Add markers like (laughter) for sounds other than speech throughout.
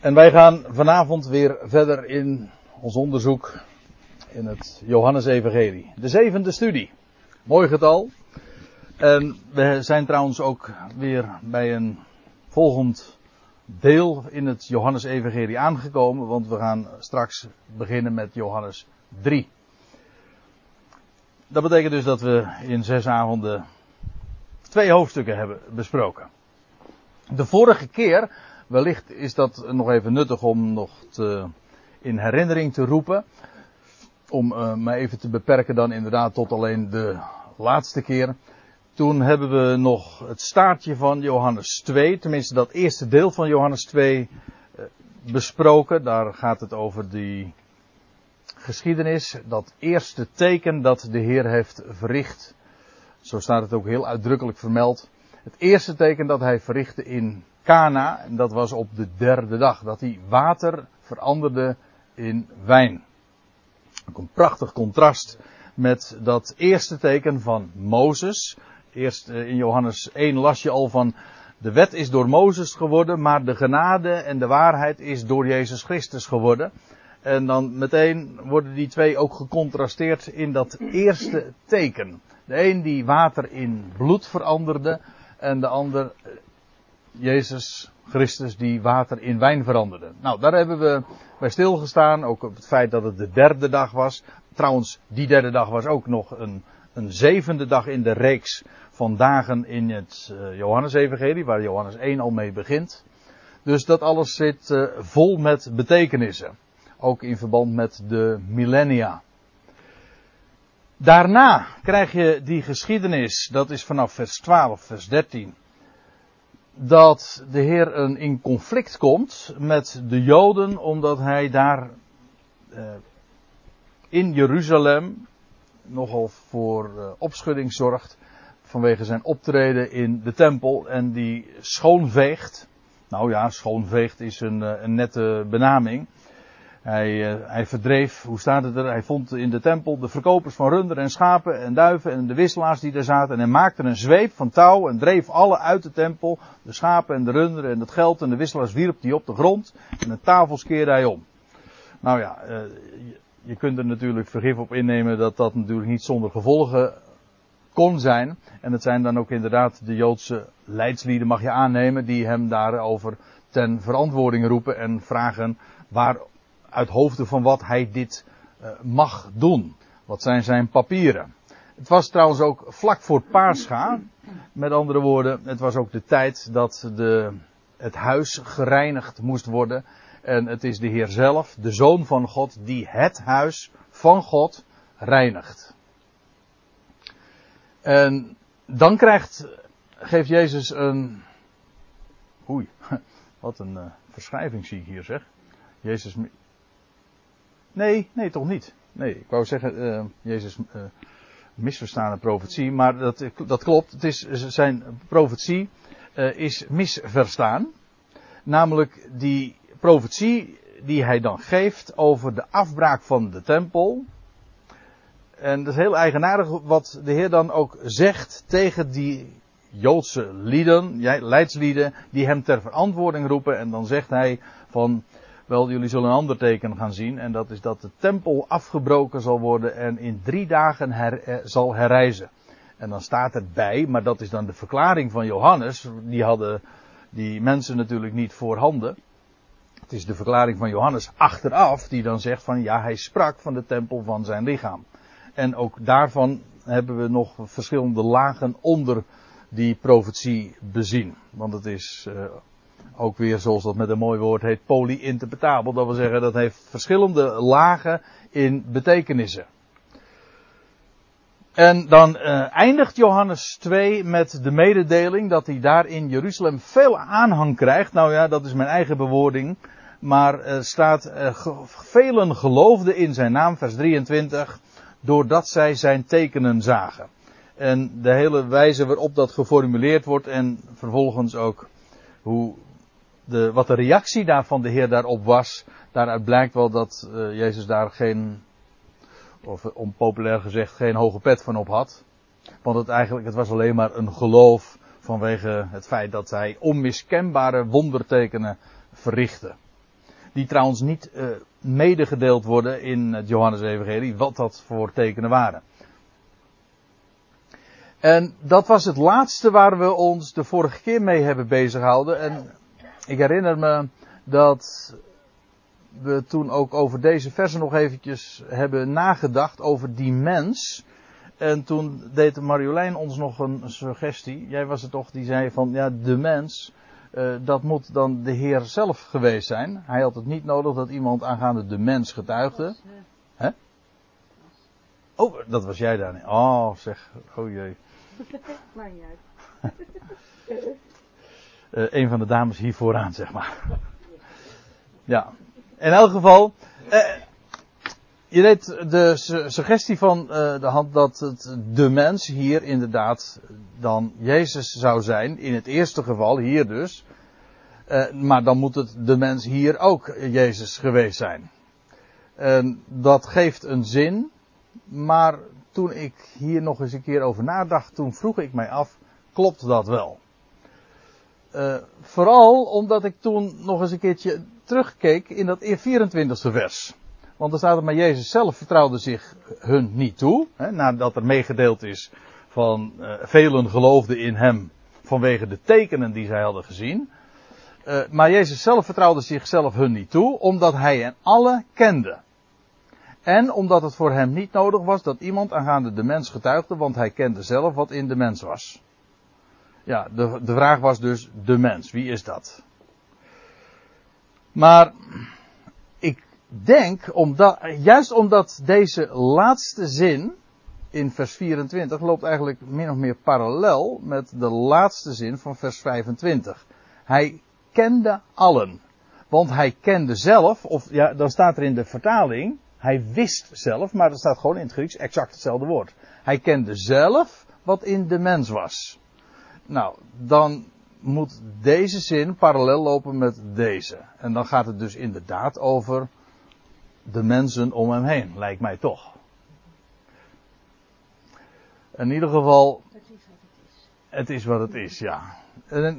En wij gaan vanavond weer verder in ons onderzoek in het Johannesevangelie. De zevende studie. Mooi getal. En we zijn trouwens ook weer bij een volgend deel in het Johannesevangelie aangekomen, want we gaan straks beginnen met Johannes 3. Dat betekent dus dat we in zes avonden twee hoofdstukken hebben besproken. De vorige keer, wellicht is dat nog even nuttig om nog te, in herinnering te roepen. Om uh, me even te beperken dan inderdaad tot alleen de laatste keer. Toen hebben we nog het staartje van Johannes 2, tenminste dat eerste deel van Johannes 2 uh, besproken. Daar gaat het over die geschiedenis, dat eerste teken dat de Heer heeft verricht. Zo staat het ook heel uitdrukkelijk vermeld. Het eerste teken dat hij verrichtte in Cana, en dat was op de derde dag, dat hij water veranderde in wijn. Ook een prachtig contrast met dat eerste teken van Mozes. Eerst in Johannes 1 las je al van de wet is door Mozes geworden, maar de genade en de waarheid is door Jezus Christus geworden. En dan meteen worden die twee ook gecontrasteerd in dat eerste teken. De een die water in bloed veranderde en de ander Jezus Christus die water in wijn veranderde. Nou, daar hebben we bij stilgestaan, ook op het feit dat het de derde dag was. Trouwens, die derde dag was ook nog een, een zevende dag in de reeks van dagen in het uh, Johannesevangelie, waar Johannes 1 al mee begint. Dus dat alles zit uh, vol met betekenissen. Ook in verband met de millennia. Daarna krijg je die geschiedenis, dat is vanaf vers 12, vers 13. Dat de Heer een in conflict komt met de Joden, omdat hij daar eh, in Jeruzalem nogal voor eh, opschudding zorgt vanwege zijn optreden in de tempel en die schoonveegt. Nou ja, schoonveegt is een, een nette benaming. Hij, uh, hij, verdreef, hoe staat het er? Hij vond in de tempel de verkopers van runderen en schapen en duiven en de wisselaars die daar zaten. En hij maakte een zweep van touw en dreef alle uit de tempel. De schapen en de runderen en het geld en de wisselaars wierp die op de grond. En de tafels keerde hij om. Nou ja, je, je kunt er natuurlijk vergif op innemen dat dat natuurlijk niet zonder gevolgen kon zijn. En het zijn dan ook inderdaad de Joodse leidslieden, mag je aannemen, die hem daarover ten verantwoording roepen en vragen waar uit hoofde van wat hij dit uh, mag doen. Wat zijn zijn papieren. Het was trouwens ook vlak voor Pascha. Met andere woorden, het was ook de tijd dat de, het huis gereinigd moest worden. En het is de Heer zelf, de Zoon van God, die het huis van God reinigt. En dan krijgt, geeft Jezus een. Oei, (laughs) wat een uh, verschrijving zie ik hier zeg. Jezus Nee, nee, toch niet. Nee, ik wou zeggen, uh, Jezus uh, misverstaande profetie, maar dat, dat klopt. Het is, zijn profetie is misverstaan. Namelijk die profetie die hij dan geeft over de afbraak van de tempel. En dat is heel eigenaardig wat de Heer dan ook zegt tegen die Joodse lieden, leidslieden, die hem ter verantwoording roepen. En dan zegt hij van, wel, jullie zullen een ander teken gaan zien. En dat is dat de tempel afgebroken zal worden en in drie dagen her, eh, zal herrijzen. En dan staat erbij, maar dat is dan de verklaring van Johannes. Die hadden die mensen natuurlijk niet voorhanden. Het is de verklaring van Johannes achteraf, die dan zegt van ja, hij sprak van de tempel van zijn lichaam. En ook daarvan hebben we nog verschillende lagen onder die profetie bezien. Want het is uh, ook weer zoals dat met een mooi woord heet, polyinterpretabel. Dat wil zeggen, dat heeft verschillende lagen in betekenissen. En dan uh, eindigt Johannes 2 met de mededeling dat hij daar in Jeruzalem veel aanhang krijgt. Nou ja, dat is mijn eigen bewoording. Maar er staat, uh, velen geloofden in zijn naam, vers 23, doordat zij zijn tekenen zagen. En de hele wijze waarop dat geformuleerd wordt en vervolgens ook hoe de, wat de reactie daar van de Heer daarop was, daaruit blijkt wel dat uh, Jezus daar geen, of om populair gezegd, geen hoge pet van op had. Want het eigenlijk, het was alleen maar een geloof vanwege het feit dat hij onmiskenbare wondertekenen verrichtte. Die trouwens niet uh, medegedeeld worden in het Johannes-evangelie, wat dat voor tekenen waren. En dat was het laatste waar we ons de vorige keer mee hebben bezighouden. En ik herinner me dat we toen ook over deze versen nog eventjes hebben nagedacht over die mens. En toen deed Marjolein ons nog een suggestie. Jij was het toch die zei van ja, de mens, uh, dat moet dan de Heer zelf geweest zijn. Hij had het niet nodig dat iemand aangaande de mens getuigde. Hè? Oh, dat was jij daar. Oh, zeg, oh jee. (laughs) Maar niet uit. (laughs) uh, een van de dames hier vooraan, zeg maar. Ja, in elk geval. Uh, je weet de suggestie van uh, de hand dat het de mens hier inderdaad dan Jezus zou zijn. In het eerste geval, hier dus. Maar dan moet het de mens hier ook Jezus geweest zijn. Dat geeft een zin. Maar toen ik hier nog eens een keer over nadacht, toen vroeg ik mij af, klopt dat wel? Uh, vooral omdat ik toen nog eens een keertje terugkeek in dat 24e vers. Want er staat er maar Jezus zelf vertrouwde zich hun niet toe. Hè, nadat er meegedeeld is van uh, velen geloofden in hem vanwege de tekenen die zij hadden gezien. Uh, maar Jezus zelf vertrouwde zichzelf hun niet toe, omdat hij hen alle kende. En omdat het voor hem niet nodig was dat iemand aangaande de mens getuigde, want hij kende zelf wat in de mens was. Ja, de, de vraag was dus de mens. Wie is dat? Maar ik denk, omdat, juist omdat deze laatste zin in vers 24 loopt eigenlijk min of meer parallel met de laatste zin van vers 25. Hij kende allen. Want hij kende zelf, of ja, dan staat er in de vertaling, hij wist zelf, maar dat staat gewoon in het Grieks exact hetzelfde woord. Hij kende zelf wat in de mens was. Nou, dan moet deze zin parallel lopen met deze. En dan gaat het dus inderdaad over de mensen om hem heen, lijkt mij toch. In ieder geval. Het is wat het is. Het is wat het is, ja.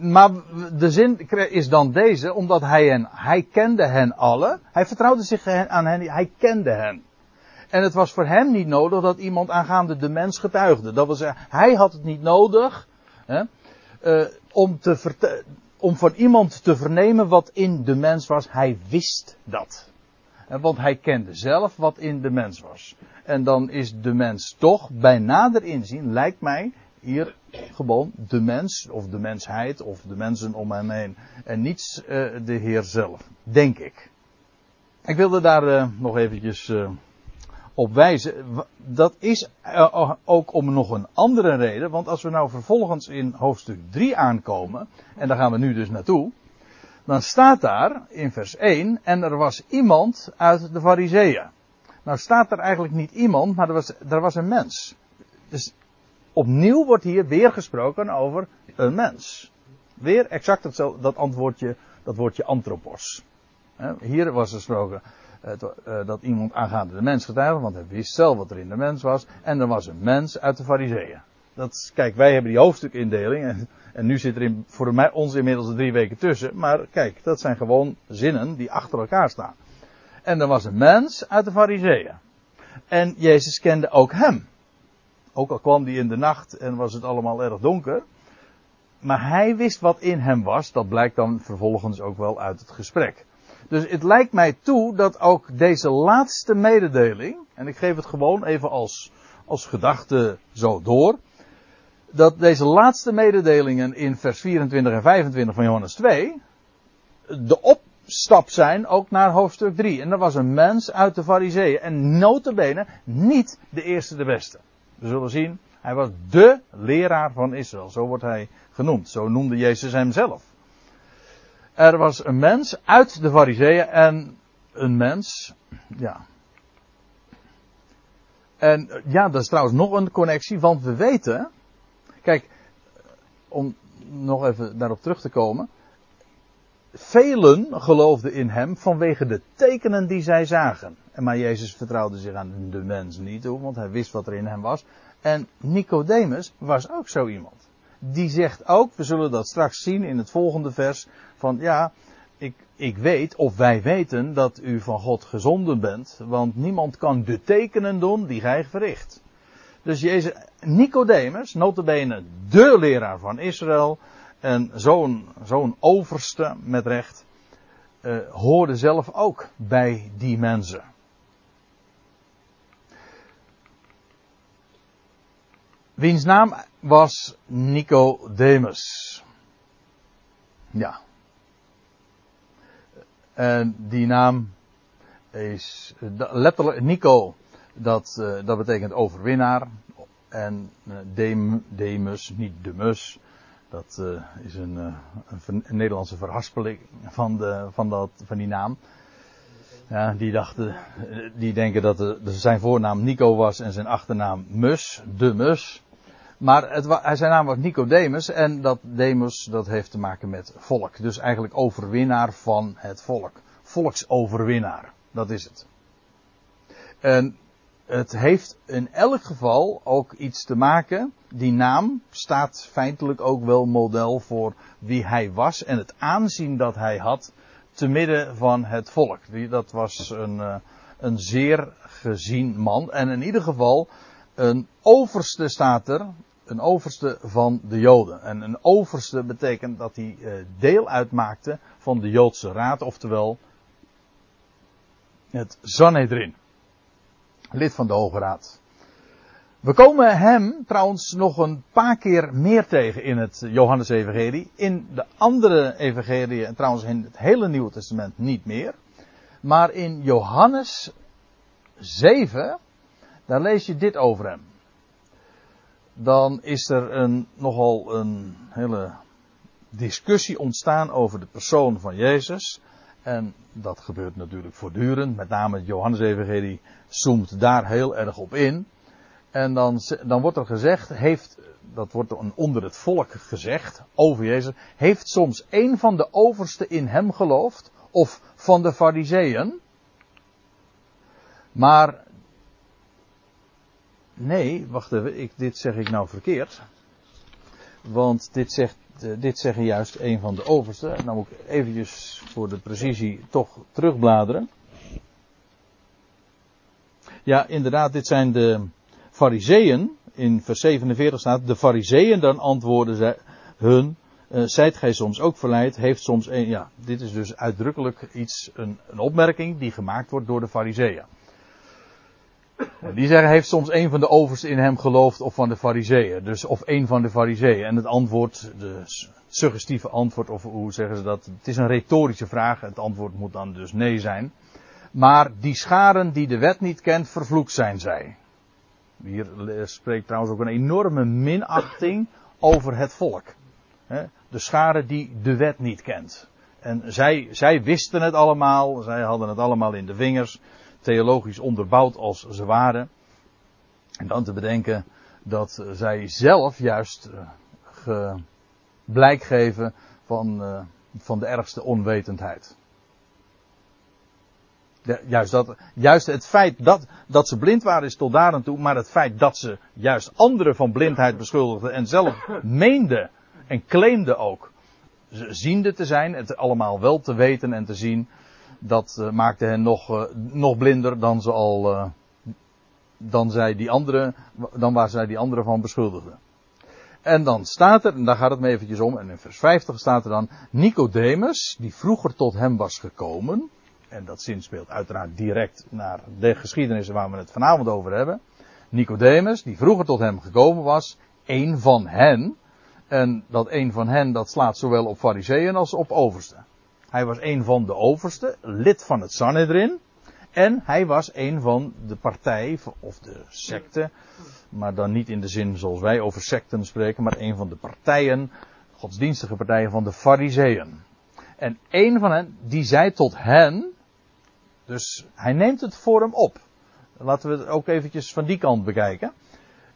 Maar de zin is dan deze, omdat hij hen, hij kende hen allen. Hij vertrouwde zich aan hen, hij kende hen. En het was voor hem niet nodig dat iemand aangaande de mens getuigde. Dat zeggen, hij had het niet nodig hè, uh, om, te om van iemand te vernemen wat in de mens was. Hij wist dat. Want hij kende zelf wat in de mens was. En dan is de mens toch, bij nader inzien, lijkt mij, hier gewoon de mens, of de mensheid, of de mensen om hem heen. En niet uh, de Heer zelf, denk ik. Ik wilde daar nog eventjes op wijzen. Dat is ook om nog een andere reden, want als we nou vervolgens in hoofdstuk 3 aankomen, en daar gaan we nu dus naartoe, dan staat daar in vers 1, en er was iemand uit de Fariseeën. Nou staat er eigenlijk niet iemand, maar er was, er was een mens. Dus opnieuw wordt hier weer gesproken over een mens. Weer exact dat antwoordje, dat woordje anthropos. Hier was gesproken eh, dat iemand aangaande de mens getuigde, want hij wist zelf wat er in de mens was. En er was een mens uit de fariseeën. Dat, kijk, wij hebben die hoofdstukindeling. En, en nu zit er in, voor mij, ons inmiddels drie weken tussen. Maar kijk, dat zijn gewoon zinnen die achter elkaar staan. En er was een mens uit de fariseeën. En Jezus kende ook hem. Ook al kwam die in de nacht en was het allemaal erg donker. Maar hij wist wat in hem was. Dat blijkt dan vervolgens ook wel uit het gesprek. Dus het lijkt mij toe dat ook deze laatste mededeling. En ik geef het gewoon even als, als gedachte zo door. Dat deze laatste mededelingen in vers 24 en 25 van Johannes 2. De opstap zijn ook naar hoofdstuk 3. En dat was een mens uit de Fariseeën. En notabene niet de eerste de beste. We zullen zien, hij was de leraar van Israël. Zo wordt hij genoemd. Zo noemde Jezus hem zelf. Er was een mens uit de Fariseeën en een mens, ja. En ja, dat is trouwens nog een connectie, want we weten, kijk, om nog even daarop terug te komen. Velen geloofden in hem vanwege de tekenen die zij zagen. Maar Jezus vertrouwde zich aan de mens niet toe, want hij wist wat er in hem was. En Nicodemus was ook zo iemand. Die zegt ook, we zullen dat straks zien in het volgende vers, van ja, ik, ik weet, of wij weten, dat u van God gezonden bent, want niemand kan de tekenen doen die gij verricht. Dus Jezus, Nicodemus, notabene de leraar van Israël, en zo'n zo'n overste met recht, uh, hoorde zelf ook bij die mensen. Wiens naam was Nicodemus. Ja. En die naam is letterlijk Nico, dat, uh, dat betekent overwinnaar. En uh, Demus, niet Demus, dat uh, is een, een, een, Nederlandse verhaspeling van, de, van, dat, van die naam. Ja, die dachten, die denken dat de, zijn voornaam Nico was en zijn achternaam Mus, de Mus. Maar het, zijn naam was Nicodemus en dat Demus dat heeft te maken met volk. Dus eigenlijk overwinnaar van het volk. Volksoverwinnaar, dat is het. En het heeft in elk geval ook iets te maken. Die naam staat feitelijk ook wel model voor wie hij was en het aanzien dat hij had te midden van het volk. Dat was een, eh, een zeer gezien man en in ieder geval een overste staat er een overste van de Joden. En een overste betekent dat hij eh, deel uitmaakte van de Joodse raad, oftewel het Sanhedrin. Lid van de Hoge Raad. We komen hem trouwens nog een paar keer meer tegen in het Johannes-evangelie. In de andere evangelie, en trouwens in het hele Nieuwe Testament niet meer. Maar in Johannes 7, daar lees je dit over hem dan is er een, nogal een hele discussie ontstaan over de persoon van Jezus. En dat gebeurt natuurlijk voortdurend. Met name het Johannes-evangelie zoomt daar heel erg op in. En dan, dan wordt er gezegd, heeft, dat wordt onder het volk gezegd over Jezus, heeft soms een van de oversten in hem geloofd, of van de fariseeën. Maar Nee, wacht even, ik, dit zeg ik nou verkeerd. Want dit, zegt, uh, dit zeggen juist een van de oversten. Nou moet ik eventjes voor de precisie toch terugbladeren. Ja, inderdaad, dit zijn de fariseeën. In vers 47 staat, de fariseeën dan antwoorden zij hun, uh, zijt gij soms ook verleid, heeft soms een, ja, dit is dus uitdrukkelijk iets, een, een opmerking die gemaakt wordt door de fariseeën. Die zeggen, heeft soms een van de oversten in hem geloofd of van de fariseeën. Dus of een van de fariseeën. En het antwoord, de suggestieve antwoord, of hoe zeggen ze dat? Het is een retorische vraag. Het antwoord moet dan dus nee zijn. Maar die scharen die de wet niet kent, vervloekt zijn zij. Hier spreekt trouwens ook een enorme minachting over het volk. De scharen die de wet niet kent. En zij, zij wisten het allemaal, zij hadden het allemaal in de vingers theologisch onderbouwd als ze waren. En dan te bedenken dat zij zelf juist uh, blijk geven van, uh, van de ergste onwetendheid. juist, dat, juist het feit dat, dat ze blind waren is tot daar aan toe, maar het feit dat ze juist anderen van blindheid beschuldigden en zelf meenden en claimden ook ziende te zijn, het allemaal wel te weten en te zien, dat uh, maakte hen nog, uh, nog blinder dan ze al, uh, dan zij die andere, dan waar zij die anderen van beschuldigden. En dan staat er, en daar gaat het me eventjes om, en in vers 50 staat er dan, Nicodemus, die vroeger tot hem was gekomen, en dat zin speelt uiteraard direct naar de geschiedenissen waar we het vanavond over hebben. Nicodemus, die vroeger tot hem gekomen was, een van hen, en dat een van hen, dat slaat zowel op fariseeën als op oversten. Hij was een van de oversten, lid van het Sanhedrin. En hij was een van de partij, of de secte, maar dan niet in de zin zoals wij over secten spreken, maar een van de partijen, godsdienstige partijen van de Fariseeën. En een van hen, die zei tot hen, dus hij neemt het voor hem op. Laten we het ook eventjes van die kant bekijken.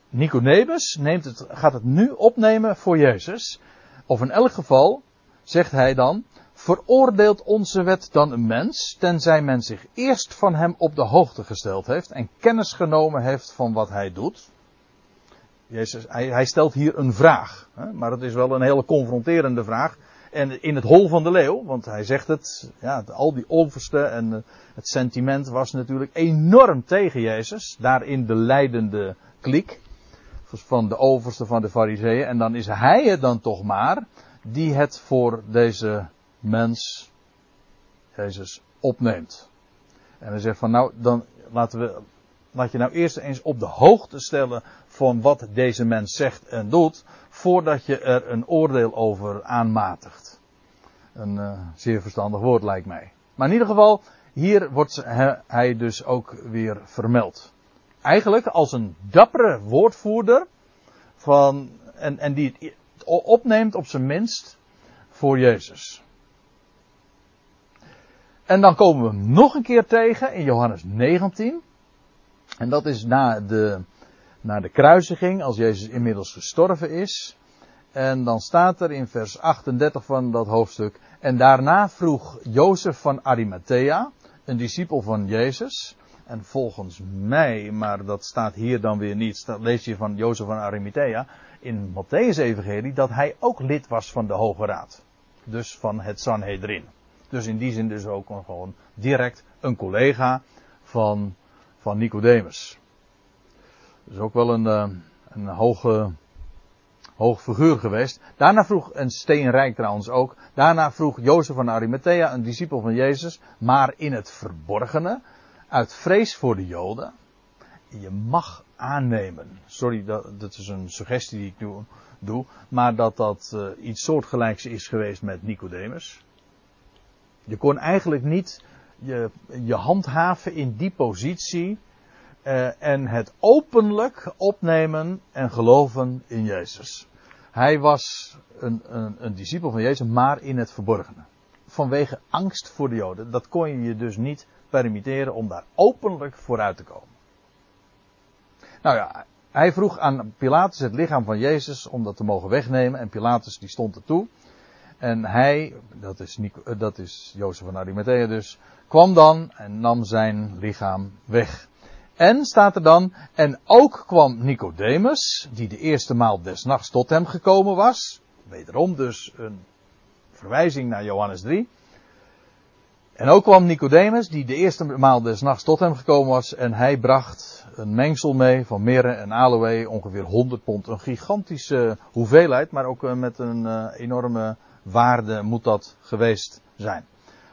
Nicodemus neemt het, gaat het nu opnemen voor Jezus. Of in elk geval zegt hij dan, Veroordeelt onze wet dan een mens, tenzij men zich eerst van hem op de hoogte gesteld heeft en kennis genomen heeft van wat hij doet? Jezus, hij, hij stelt hier een vraag, hè, maar het is wel een hele confronterende vraag. En in het hol van de leeuw, want hij zegt het, ja, al die oversten en eh, het sentiment was natuurlijk enorm tegen Jezus. Daarin de leidende kliek van de overste van de fariseeën. En dan is hij het dan toch maar die het voor deze mens, Jezus, opneemt. En hij zegt van nou, dan laten we, laat je nou eerst eens op de hoogte stellen van wat deze mens zegt en doet, voordat je er een oordeel over aanmatigt. Een uh, zeer verstandig woord lijkt mij. Maar in ieder geval, hier wordt hij dus ook weer vermeld. Eigenlijk als een dappere woordvoerder van, en, en die het opneemt op zijn minst voor Jezus. En dan komen we nog een keer tegen in Johannes 19. En dat is na de, na de kruisiging, als Jezus inmiddels gestorven is. En dan staat er in vers 38 van dat hoofdstuk. En daarna vroeg Jozef van Arimathea, een discipel van Jezus. En volgens mij, maar dat staat hier dan weer niet, dat lees je van Jozef van Arimathea in Matthäus Evangelie, dat hij ook lid was van de Hoge Raad. Dus van het Sanhedrin. Dus in die zin dus ook gewoon direct een collega van, van Nicodemus. Dus ook wel een, eh, een hoge, hoog figuur geweest. Daarna vroeg, een steenrijk trouwens ook, daarna vroeg Jozef van Arimathea, een discipel van Jezus, maar in het verborgene, uit vrees voor de Joden. Je mag aannemen, sorry, dat, dat is een suggestie die ik nu doe, maar dat dat uh, iets soortgelijks is geweest met Nicodemus. Je kon eigenlijk niet je, je handhaven in die positie uh, en het openlijk opnemen en geloven in Jezus. Hij was een, een, een discipel van Jezus, maar in het verborgene. Vanwege angst voor de Joden. Dat kon je je dus niet permitteren om daar openlijk vooruit te komen. Nou ja, hij vroeg aan Pilatus het lichaam van Jezus om dat te mogen wegnemen. En Pilatus die stond er toe. En hij, dat is, eh, dat is Jozef van Arimathea dus, kwam dan en nam zijn lichaam weg. En staat er dan, en ook kwam Nicodemus, die de eerste maal des nachts tot hem gekomen was. Wederom dus een verwijzing naar Johannes 3. En ook kwam Nicodemus, die de eerste maal des nachts tot hem gekomen was, en hij bracht een mengsel mee van mirre en aloe, ongeveer 100 pond. Een gigantische hoeveelheid, maar ook eh, met een uh, enorme waarde moet dat geweest zijn.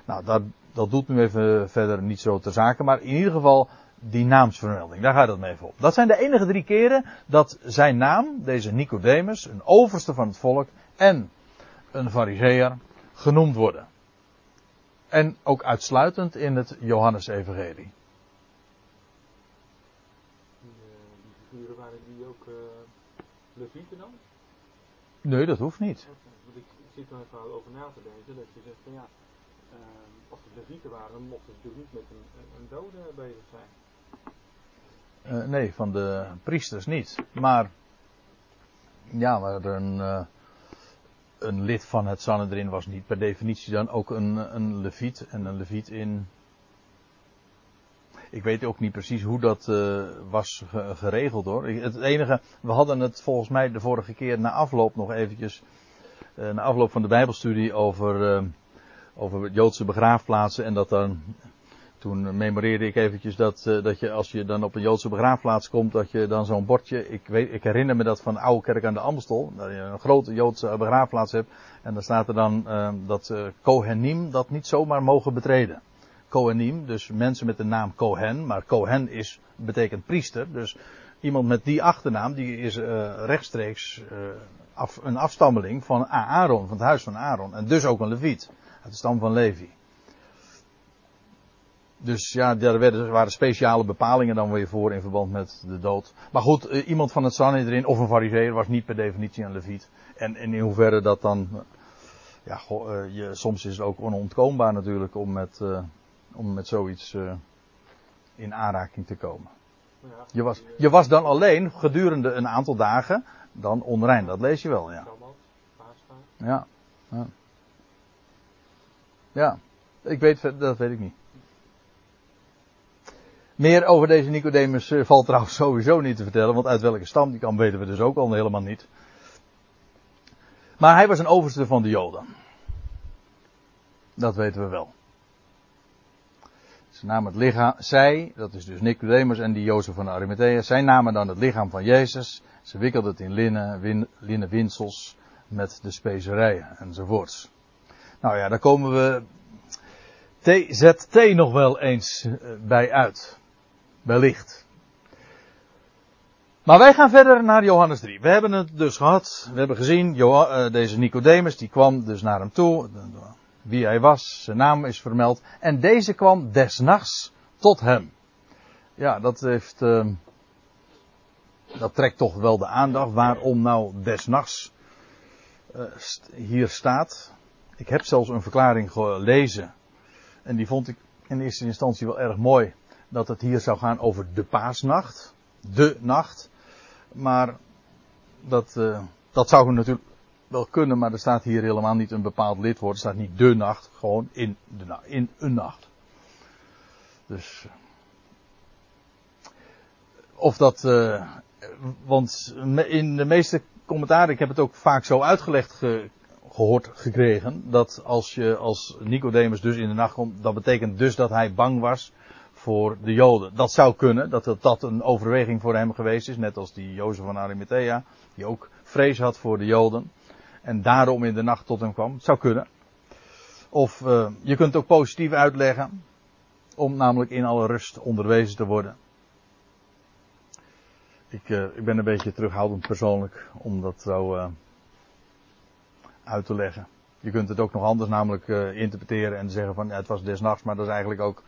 Nou, dat, dat doet nu even verder niet zo ter zake, maar in ieder geval die naamsvermelding, daar gaat het mee op. Dat zijn de enige drie keren dat zijn naam, deze Nicodemus, een overste van het volk en een fariseer, genoemd worden. En ook uitsluitend in het Johannesevangelie. Die, die figuren waren die ook uh, levieten dan? Nee, dat hoeft niet. Er even over na te denken, dat je zegt van ja, uh, als het levieten waren, mochten ze natuurlijk niet met een, een dode bezig zijn. Uh, nee, van de priesters niet. Maar, ja, maar een, een lid van het Sanhedrin was niet per definitie dan ook een, een leviet. En een leviet in. Ik weet ook niet precies hoe dat uh, was geregeld hoor. Het enige, we hadden het volgens mij de vorige keer na afloop nog eventjes. Uh, na afloop van de Bijbelstudie over, uh, over Joodse begraafplaatsen. En dat dan toen memoreerde ik eventjes dat, uh, dat je als je dan op een Joodse begraafplaats komt, dat je dan zo'n bordje, ik, weet, ik herinner me dat van de oude kerk aan de Amstel, dat je een grote Joodse begraafplaats hebt. En dan staat er dan dat Kohenim dat niet zomaar mogen betreden. Kohenim, dus mensen met de naam Kohen, maar Kohen is, betekent priester, dus iemand met die achternaam, die is rechtstreeks af, een afstammeling van Aaron, van het huis van Aaron. En dus ook een leviet, uit de stam van Levi. Dus ja, daar werden, waren speciale bepalingen dan weer voor in verband met de dood. Maar goed, eh, iemand van het Sanhedrin of een fariseer was niet per definitie een leviet. En, en in hoeverre dat dan, ja, goh, uh, je, soms is het ook onontkoombaar natuurlijk om met, uh, om met zoiets in aanraking te komen. Je, was, je was dan alleen gedurende een aantal dagen dan onrein, dat lees je wel, ja. Ja, ja. Ja, ik weet, dat weet ik niet. Meer over deze Nicodemus uh, valt trouwens sowieso niet te vertellen, want uit welke stam die kan weten we dus ook al helemaal niet. Maar hij was een overste van de Joden. Dat weten we wel. Ze namen het lichaam, zij, dat is dus Nicodemus en die Jozef van Arimathea, zij namen dan het lichaam van Jezus. Ze wikkelden het in linnen, win, linnen winsels met de specerijen enzovoorts. Nou ja, daar komen we TZT nog wel eens eh, bij uit. Wellicht. Maar wij gaan verder naar Johannes 3. We hebben het dus gehad. We hebben gezien, eh, deze Nicodemus, die kwam dus naar hem toe. Wie hij was, zijn naam is vermeld. En deze kwam desnachts tot hem. Ja, dat heeft, uh, dat trekt toch wel de aandacht. Waarom nou desnachts uh, hier staat. Ik heb zelfs een verklaring gelezen. En die vond ik in eerste instantie wel erg mooi. Dat het hier zou gaan over de paasnacht. De nacht. Maar dat, uh, dat zou natuurlijk wel kunnen, maar er staat hier helemaal niet een bepaald lidwoord. Er staat niet de nacht, gewoon in, de in een nacht. Dus. Of dat. Uh, want in de meeste commentaren, ik heb het ook vaak zo uitgelegd ge, gehoord gekregen. Dat als je als Nicodemus dus in de nacht komt, dat betekent dus dat hij bang was voor de Joden. Dat zou kunnen, dat dat een overweging voor hem geweest is. Net als die Jozef van Arimathea, die ook vrees had voor de Joden. En daarom in de nacht tot hem kwam. Het zou kunnen. Of uh, je kunt het ook positief uitleggen. Om namelijk in alle rust onderwezen te worden. Ik, uh, ik ben een beetje terughoudend persoonlijk om dat zo uh, uit te leggen. Je kunt het ook nog anders namelijk interpreteren en zeggen van ja, het was des nachts, maar dat is eigenlijk ook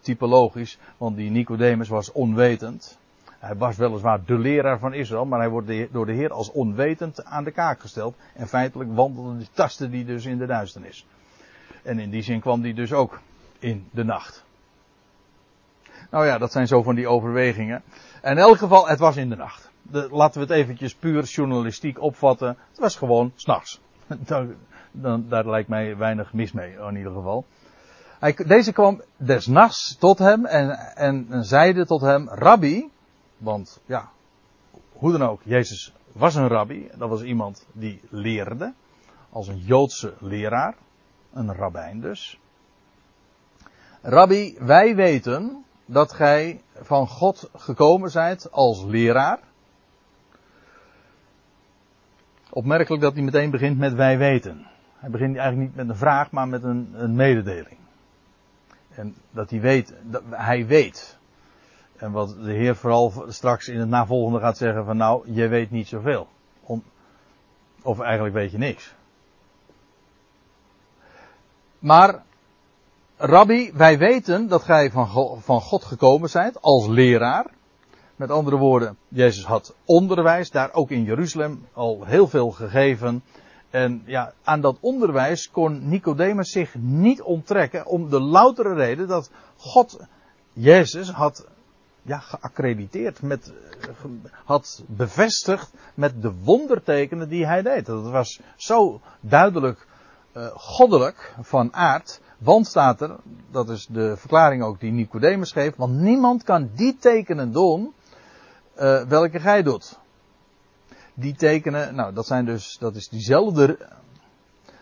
typologisch. Want die Nicodemus was onwetend. Hij was weliswaar de leraar van Israël, maar hij wordt door de Heer als onwetend aan de kaak gesteld. En feitelijk wandelde tastte die dus in de duisternis. En in die zin kwam die dus ook in de nacht. Nou ja, dat zijn zo van die overwegingen. En in elk geval, het was in de nacht. Laten we het eventjes puur journalistiek opvatten. Het was gewoon s'nachts. (laughs) Dan, daar lijkt mij weinig mis mee, in ieder geval. Hij, deze kwam des nachts tot hem en, en, en zeide tot hem, Rabbi, want ja, hoe dan ook, Jezus was een rabbi. Dat was iemand die leerde. Als een Joodse leraar. Een rabbijn dus. Rabbi, wij weten dat gij van God gekomen zijt als leraar. Opmerkelijk dat hij meteen begint met wij weten. Hij begint eigenlijk niet met een vraag, maar met een, een mededeling. En dat hij weet, dat hij weet. En wat de Heer vooral straks in het navolgende gaat zeggen van nou, je weet niet zoveel. of eigenlijk weet je niks. Maar, Rabbi, wij weten dat gij van, van God gekomen zijt als leraar. Met andere woorden, Jezus had onderwijs, daar ook in Jeruzalem al heel veel gegeven. En ja, aan dat onderwijs kon Nicodemus zich niet onttrekken om de loutere reden dat God, Jezus, had ja, geaccrediteerd, met, had bevestigd met de wondertekenen die hij deed. Dat was zo duidelijk uh, goddelijk van aard. Want staat er, dat is de verklaring ook die Nicodemus geeft, want niemand kan die tekenen doen uh, welke gij doet. Die tekenen, nou dat zijn dus, dat is diezelfde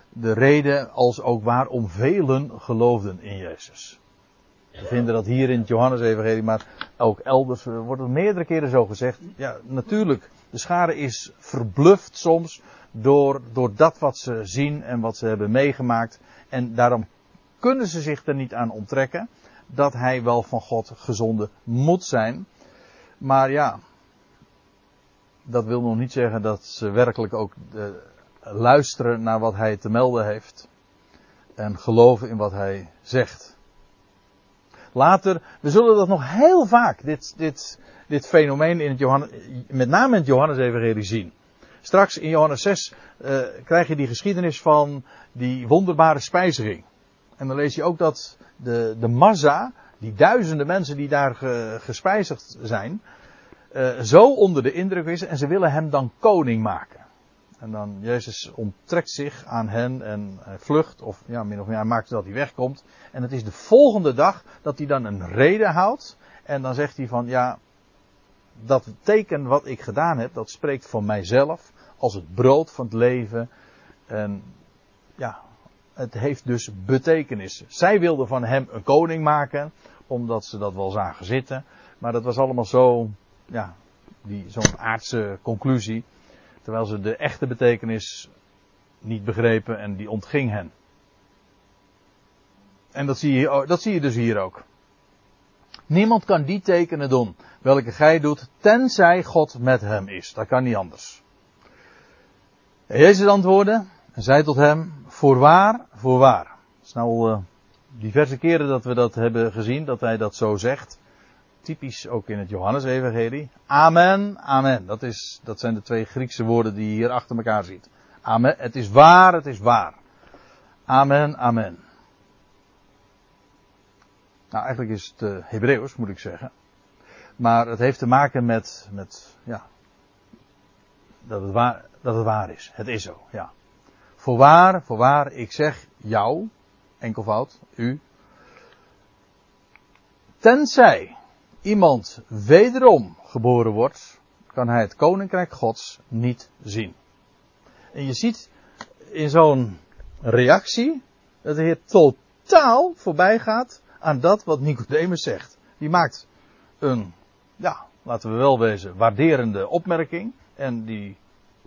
de reden als ook waarom velen geloofden in Jezus. We vinden dat hier in het Johannes-evangelie, maar ook elders eh, wordt het meerdere keren zo gezegd. Ja, natuurlijk, de schare is verbluft soms door, door dat wat ze zien en wat ze hebben meegemaakt. En daarom kunnen ze zich er niet aan onttrekken dat hij wel van God gezonden moet zijn. Maar ja, dat wil nog niet zeggen dat ze werkelijk ook uh, luisteren naar wat hij te melden heeft. En geloven in wat hij zegt. Later, we zullen dat nog heel vaak, dit, dit, dit fenomeen in het Johannes, met name in het Johannes-evangelie zien. Straks in Johannes 6 uh, krijg je die geschiedenis van die wonderbare spijziging. En dan lees je ook dat de, de massa, die duizenden mensen die daar ge, gespijzigd zijn, uh, zo onder de indruk is en ze willen hem dan koning maken. En dan Jezus onttrekt zich aan hen en vlucht, of ja, min of meer, hij maakt dat hij wegkomt. En het is de volgende dag dat hij dan een reden houdt. En dan zegt hij van, ja, dat teken wat ik gedaan heb, dat spreekt van mijzelf als het brood van het leven. En ja, het heeft dus betekenis. Zij wilden van hem een koning maken, omdat ze dat wel zagen zitten. Maar dat was allemaal zo, ja, zo'n aardse conclusie. Terwijl ze de echte betekenis niet begrepen en die ontging hen. En dat zie je, dat zie je dus hier ook. Niemand kan die tekenen doen, welke gij doet, tenzij God met hem is. Dat kan niet anders. En Jezus antwoordde en zei tot hem, voorwaar, voorwaar. Het is nou uh, diverse keren dat we dat hebben gezien, dat hij dat zo zegt. Typisch ook in het Johannes-evangelie. Amen, amen. Dat, is, dat zijn de twee Griekse woorden die je hier achter elkaar ziet. Amen. Het is waar, het is waar. Amen, amen. Nou, eigenlijk is het uh, Hebreeuws, moet ik zeggen. Maar het heeft te maken met, met ja, dat het, waar, dat het waar is. Het is zo, ja. Voorwaar, voorwaar, ik zeg jou, enkelvoud, u. Tenzij iemand wederom geboren wordt, kan hij het koninkrijk Gods niet zien. En je ziet in zo'n reactie dat de Heer totaal voorbij gaat aan dat wat Nicodemus zegt. Die maakt een, ja, laten we wel wezen, waarderende opmerking. En die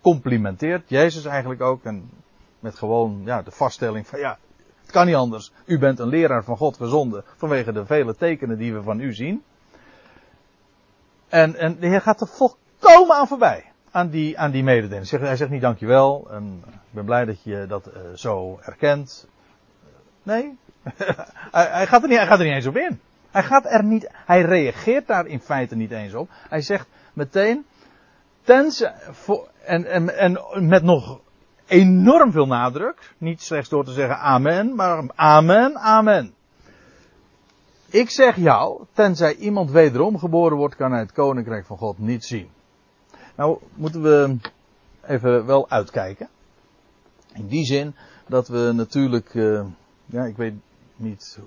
complimenteert Jezus eigenlijk ook. En met gewoon ja, de vaststelling van ja, het kan niet anders. U bent een leraar van God gezonden vanwege de vele tekenen die we van u zien. En, en de Heer gaat er volkomen aan voorbij. Aan die, aan die mededeling. Hij zegt niet dankjewel. En ik ben blij dat je dat uh, zo erkent. Nee. (laughs) hij, hij, gaat er niet, hij gaat er niet eens op in. Hij gaat er niet, hij reageert daar in feite niet eens op. Hij zegt meteen, tenzij, en, en, en met nog enorm veel nadruk. Niet slechts door te zeggen amen, maar amen, amen. Ik zeg jou, tenzij iemand wederom geboren wordt, kan hij het koninkrijk van God niet zien. Nou, moeten we even wel uitkijken. In die zin dat we natuurlijk, uh, ja, ik weet niet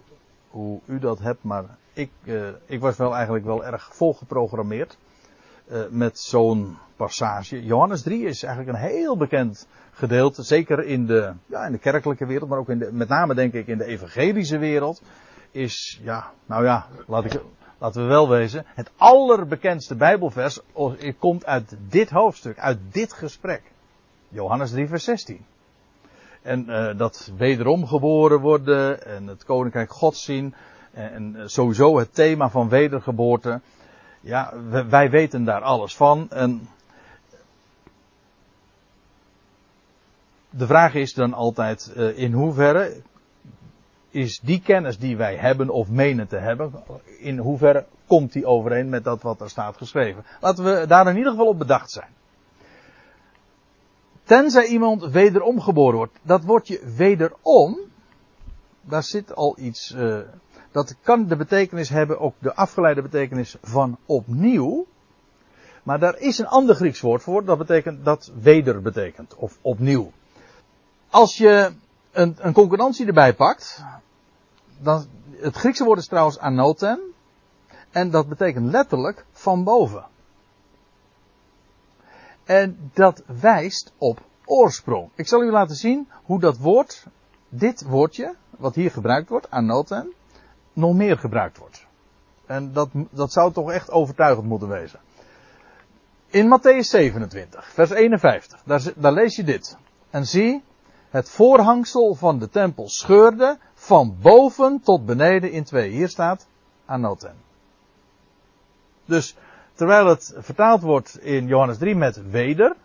hoe u dat hebt, maar ik, uh, ik was wel eigenlijk wel erg volgeprogrammeerd uh, met zo'n passage. Johannes 3 is eigenlijk een heel bekend gedeelte, zeker in de, ja, in de kerkelijke wereld, maar ook in de, met name denk ik in de evangelische wereld, is, ja, nou ja, laten we wel wezen, het allerbekendste Bijbelvers komt uit dit hoofdstuk, uit dit gesprek. Johannes 3 vers 16. En uh, dat wederom geboren worden en het koninkrijk God zien en, en sowieso het thema van wedergeboorte. Ja, wij weten daar alles van. En de vraag is dan altijd in hoeverre is die kennis die wij hebben of menen te hebben, in hoeverre komt die overeen met dat wat er staat geschreven. Laten we daar in ieder geval op bedacht zijn. Tenzij iemand wederom geboren wordt. Dat woordje wederom, daar zit al iets, uh, dat kan de betekenis hebben, ook de afgeleide betekenis van opnieuw. Maar daar is een ander Grieks woord voor, dat betekent, dat weder betekent, of opnieuw. Als je een, een concurrentie erbij pakt, dan, het Griekse woord is trouwens anoten, en dat betekent letterlijk van boven. En dat wijst op oorsprong. Ik zal u laten zien hoe dat woord, dit woordje, wat hier gebruikt wordt, anoten, nog meer gebruikt wordt. En dat, dat zou toch echt overtuigend moeten wezen. In Matthäus 27, vers 51, daar, daar lees je dit. En zie, het voorhangsel van de tempel scheurde van boven tot beneden in twee. Hier staat anoten. Dus terwijl het vertaald wordt in Johannes 3 met weder,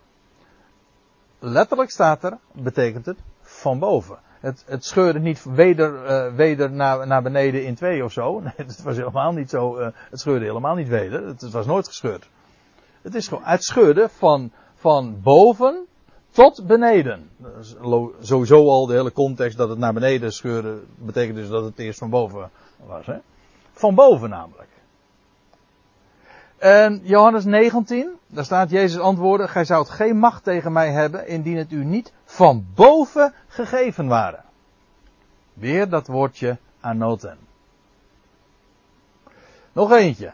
letterlijk staat er, betekent het van boven. Het, het scheurde niet weder, uh, weder naar, naar beneden in twee of zo. (laughs) Nee, het was helemaal niet zo. Uh, het scheurde helemaal niet weder. Het, het, was nooit gescheurd. Het is gewoon, het scheurde van, van boven tot beneden. Sowieso al de hele context dat het naar beneden scheuren betekent dus dat het eerst van boven was. Hè? Van boven namelijk. En Johannes 19, daar staat Jezus antwoorden, gij zoudt geen macht tegen mij hebben indien het u niet van boven gegeven waren. Weer dat woordje anoten. Nog eentje.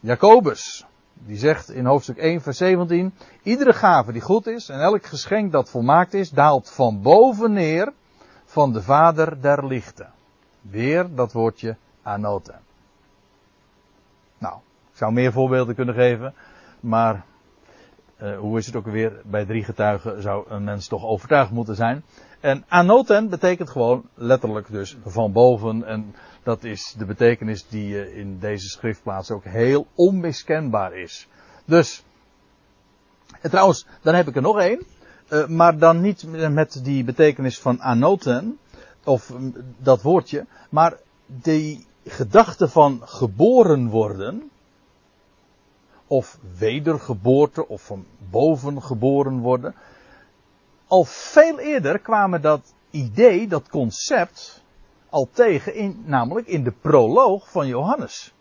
Jacobus. Die zegt in hoofdstuk 1 vers 17. Iedere gave die goed is en elk geschenk dat volmaakt is, daalt van boven neer van de vader der lichten. Weer dat woordje anoten. Nou, ik zou meer voorbeelden kunnen geven, maar uh, hoe is het ook weer? Bij drie getuigen zou een mens toch overtuigd moeten zijn. En anoten betekent gewoon letterlijk dus van boven. En dat is de betekenis die uh, in deze schriftplaats ook heel onmiskenbaar is. Dus, en trouwens, dan heb ik er nog één. Uh, maar dan niet met die betekenis van anoten, of dat woordje, maar die gedachte van geboren worden, of wedergeboorte, of van boven geboren worden. Al veel eerder kwamen dat idee, dat concept, al tegen, in, namelijk in de proloog van Johannes.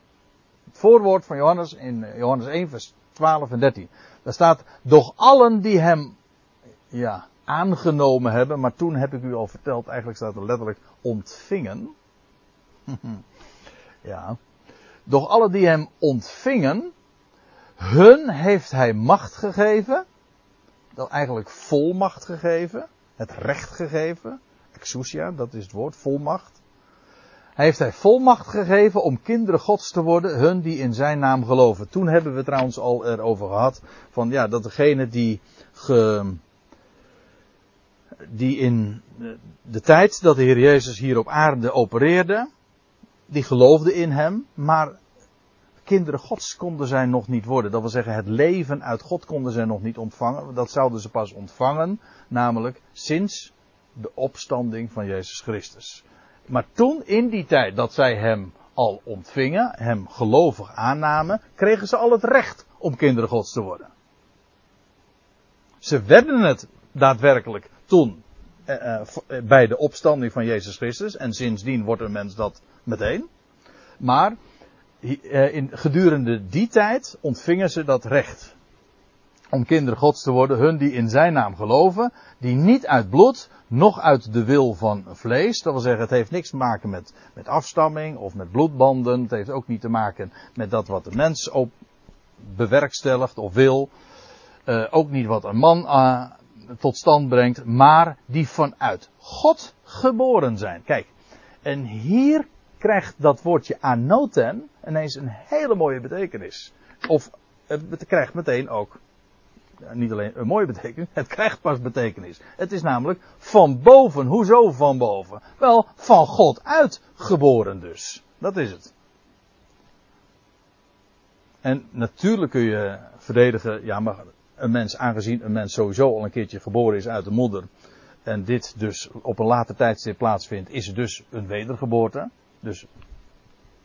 Het voorwoord van Johannes in Johannes 1, vers 12 en 13. Daar staat, doch allen die hem ja, aangenomen hebben, maar toen heb ik u al verteld, eigenlijk staat er letterlijk ontvingen. (laughs) ja. Doch allen die hem ontvingen, hun heeft hij macht gegeven, dat eigenlijk volmacht gegeven, het recht gegeven, exousia, dat is het woord, volmacht. Hij heeft hij volmacht gegeven om kinderen gods te worden, hun die in zijn naam geloven. Toen hebben we trouwens al erover gehad, van ja, dat degene die ge, die in de tijd dat de Heer Jezus hier op aarde opereerde, die geloofde in hem, maar kinderen gods konden zij nog niet worden. Dat wil zeggen, het leven uit God konden zij nog niet ontvangen. Dat zouden ze pas ontvangen, namelijk sinds de opstanding van Jezus Christus. Maar toen, in die tijd dat zij hem al ontvingen, hem gelovig aannamen, kregen ze al het recht om kinderen gods te worden. Ze werden het daadwerkelijk toen eh, eh, bij de opstanding van Jezus Christus. En sindsdien wordt een mens dat meteen. Maar eh, in, gedurende die tijd ontvingen ze dat recht. Om kinderen gods te worden, hun die in zijn naam geloven, die niet uit bloed, noch uit de wil van vlees. Dat wil zeggen, het heeft niks te maken met, met afstamming of met bloedbanden. Het heeft ook niet te maken met dat wat de mens op bewerkstelligt of wil. Uh, ook niet wat een man uh, tot stand brengt, maar die vanuit God geboren zijn. Kijk, en hier krijgt dat woordje anoten ineens een hele mooie betekenis. Of het krijgt meteen ook niet alleen een mooie betekenis, het krijgt pas betekenis. Het is namelijk van boven. Hoezo van boven? Wel, van God uitgeboren dus. Dat is het. En natuurlijk kun je verdedigen, ja, maar een mens, aangezien een mens sowieso al een keertje geboren is uit de moeder, en dit dus op een later tijdstip plaatsvindt, is het dus een wedergeboorte. Dus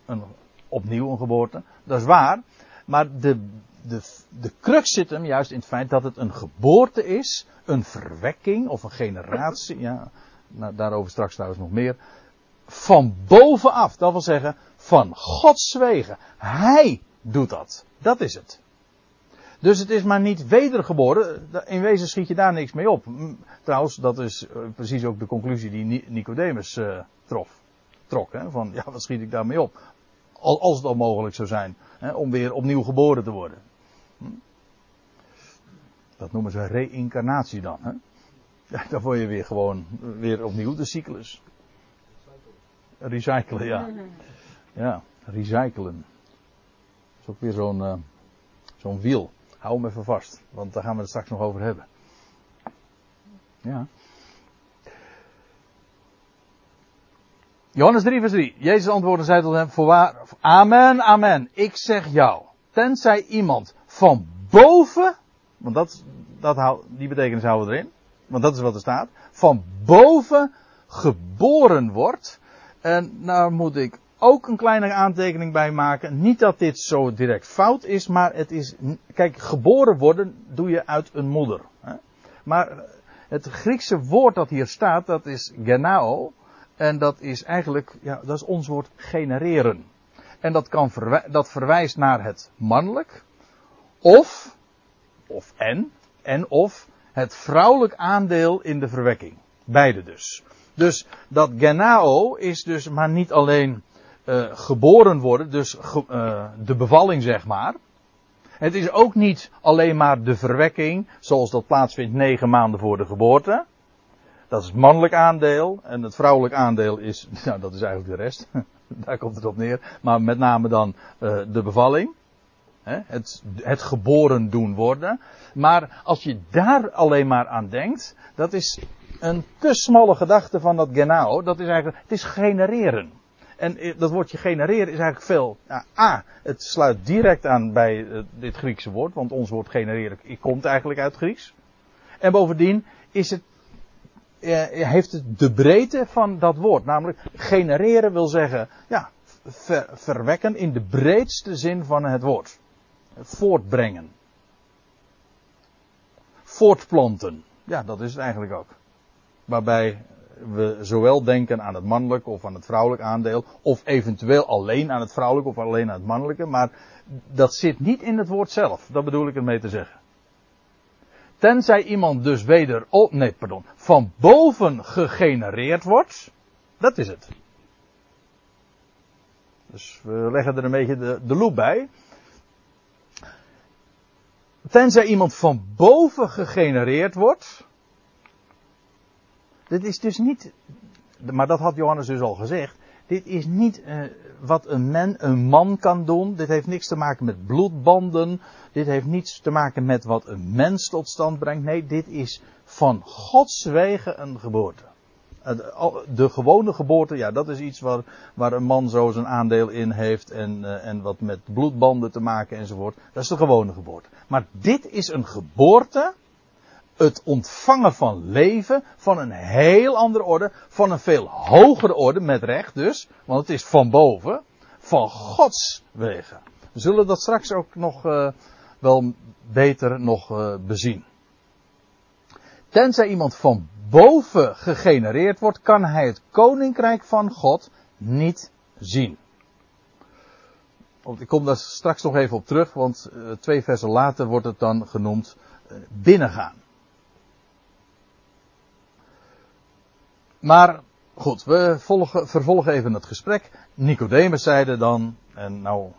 een, opnieuw een geboorte. Dat is waar. Maar de, de, de crux zit hem juist in het feit dat het een geboorte is, een verwekking of een generatie. Ja, nou, daarover straks trouwens nog meer. Van bovenaf, dat wil zeggen van Gods wegen. Hij doet dat. Dat is het. Dus het is maar niet wedergeboren. In wezen schiet je daar niks mee op. Trouwens, dat is eh, precies ook de conclusie die Nicodemus uh, trof van ja, wat schiet ik daarmee op? Als het al mogelijk zou zijn hè, om weer opnieuw geboren te worden. Hm? Dat noemen ze reïncarnatie dan. Hè? Dan word je weer gewoon weer opnieuw de cyclus. Recyclen, ja. Ja, recyclen. Dat is ook weer zo'n uh, zo'n wiel. Hou hem even vast, want daar gaan we het straks nog over hebben. Ja. Johannes 3 vers 3. Jezus antwoordde en zei tot hem, amen, amen. Ik zeg jou, tenzij iemand van boven, want dat, dat, die betekenis houden we erin, want dat is wat er staat, van boven geboren wordt. En nou moet ik ook een kleine aantekening bij maken. Niet dat dit zo direct fout is, maar het is, kijk, geboren worden doe je uit een moeder. Hè? Maar het Griekse woord dat hier staat, dat is genao. En dat is eigenlijk, ja, dat is ons woord genereren. En dat, kan dat verwijst naar het mannelijk. Of, of en, en of het vrouwelijk aandeel in de verwekking. Beide dus. Dus dat genao is dus maar niet alleen uh, geboren worden, dus uh, de bevalling zeg maar. Het is ook niet alleen maar de verwekking, zoals dat plaatsvindt negen maanden voor de geboorte. Dat is het mannelijk aandeel. En het vrouwelijk aandeel is, (laughs) nou dat is eigenlijk de rest. (laughs) Daar komt het op neer. Maar met name dan uh, de bevalling. Het, het geboren doen worden. Maar als je daar alleen maar aan denkt, dat is een te smalle gedachte van dat genao. Dat is eigenlijk, het is genereren. En dat woordje genereren is eigenlijk veel. A, het sluit direct aan bij uh, dit Griekse woord, want ons woord genereren komt eigenlijk uit Grieks. En bovendien is het, heeft het de breedte van dat woord. Namelijk, genereren wil zeggen, ja, ver, verwekken in de breedste zin van het woord. Voortbrengen. Voortplanten. Ja, dat is het eigenlijk ook. Waarbij we zowel denken aan het mannelijk of aan het vrouwelijk aandeel, of eventueel alleen aan het vrouwelijke of alleen aan het mannelijke, maar dat zit niet in het woord zelf. Dat bedoel ik ermee te zeggen. Tenzij iemand dus weder, oh, nee, pardon, van boven gegenereerd wordt, dat is het. Dus we leggen er een beetje de, de loop bij. Tenzij iemand van boven gegenereerd wordt, dit is dus niet, maar dat had Johannes dus al gezegd. Dit is niet uh, wat een, man, een man kan doen. Dit heeft niks te maken met bloedbanden. Dit heeft niets te maken met wat een mens tot stand brengt. Nee, dit is van Gods wegen een geboorte. De gewone geboorte, ja, dat is iets waar, waar een man zo zijn aandeel in heeft en, uh, en wat met bloedbanden te maken enzovoort. Dat is de gewone geboorte. Maar dit is een geboorte het ontvangen van leven van een heel andere orde, van een veel hogere orde, met recht dus, want het is van boven, van Gods wegen. We zullen dat straks ook nog uh, wel beter nog uh, bezien. Tenzij iemand van boven gegenereerd wordt, kan hij het koninkrijk van God niet zien. Ik kom daar straks nog even op terug, want uh, twee versen later wordt het dan genoemd binnengaan. Maar goed, we volgen, vervolgen even het gesprek. Nicodemus zeide dan, en nou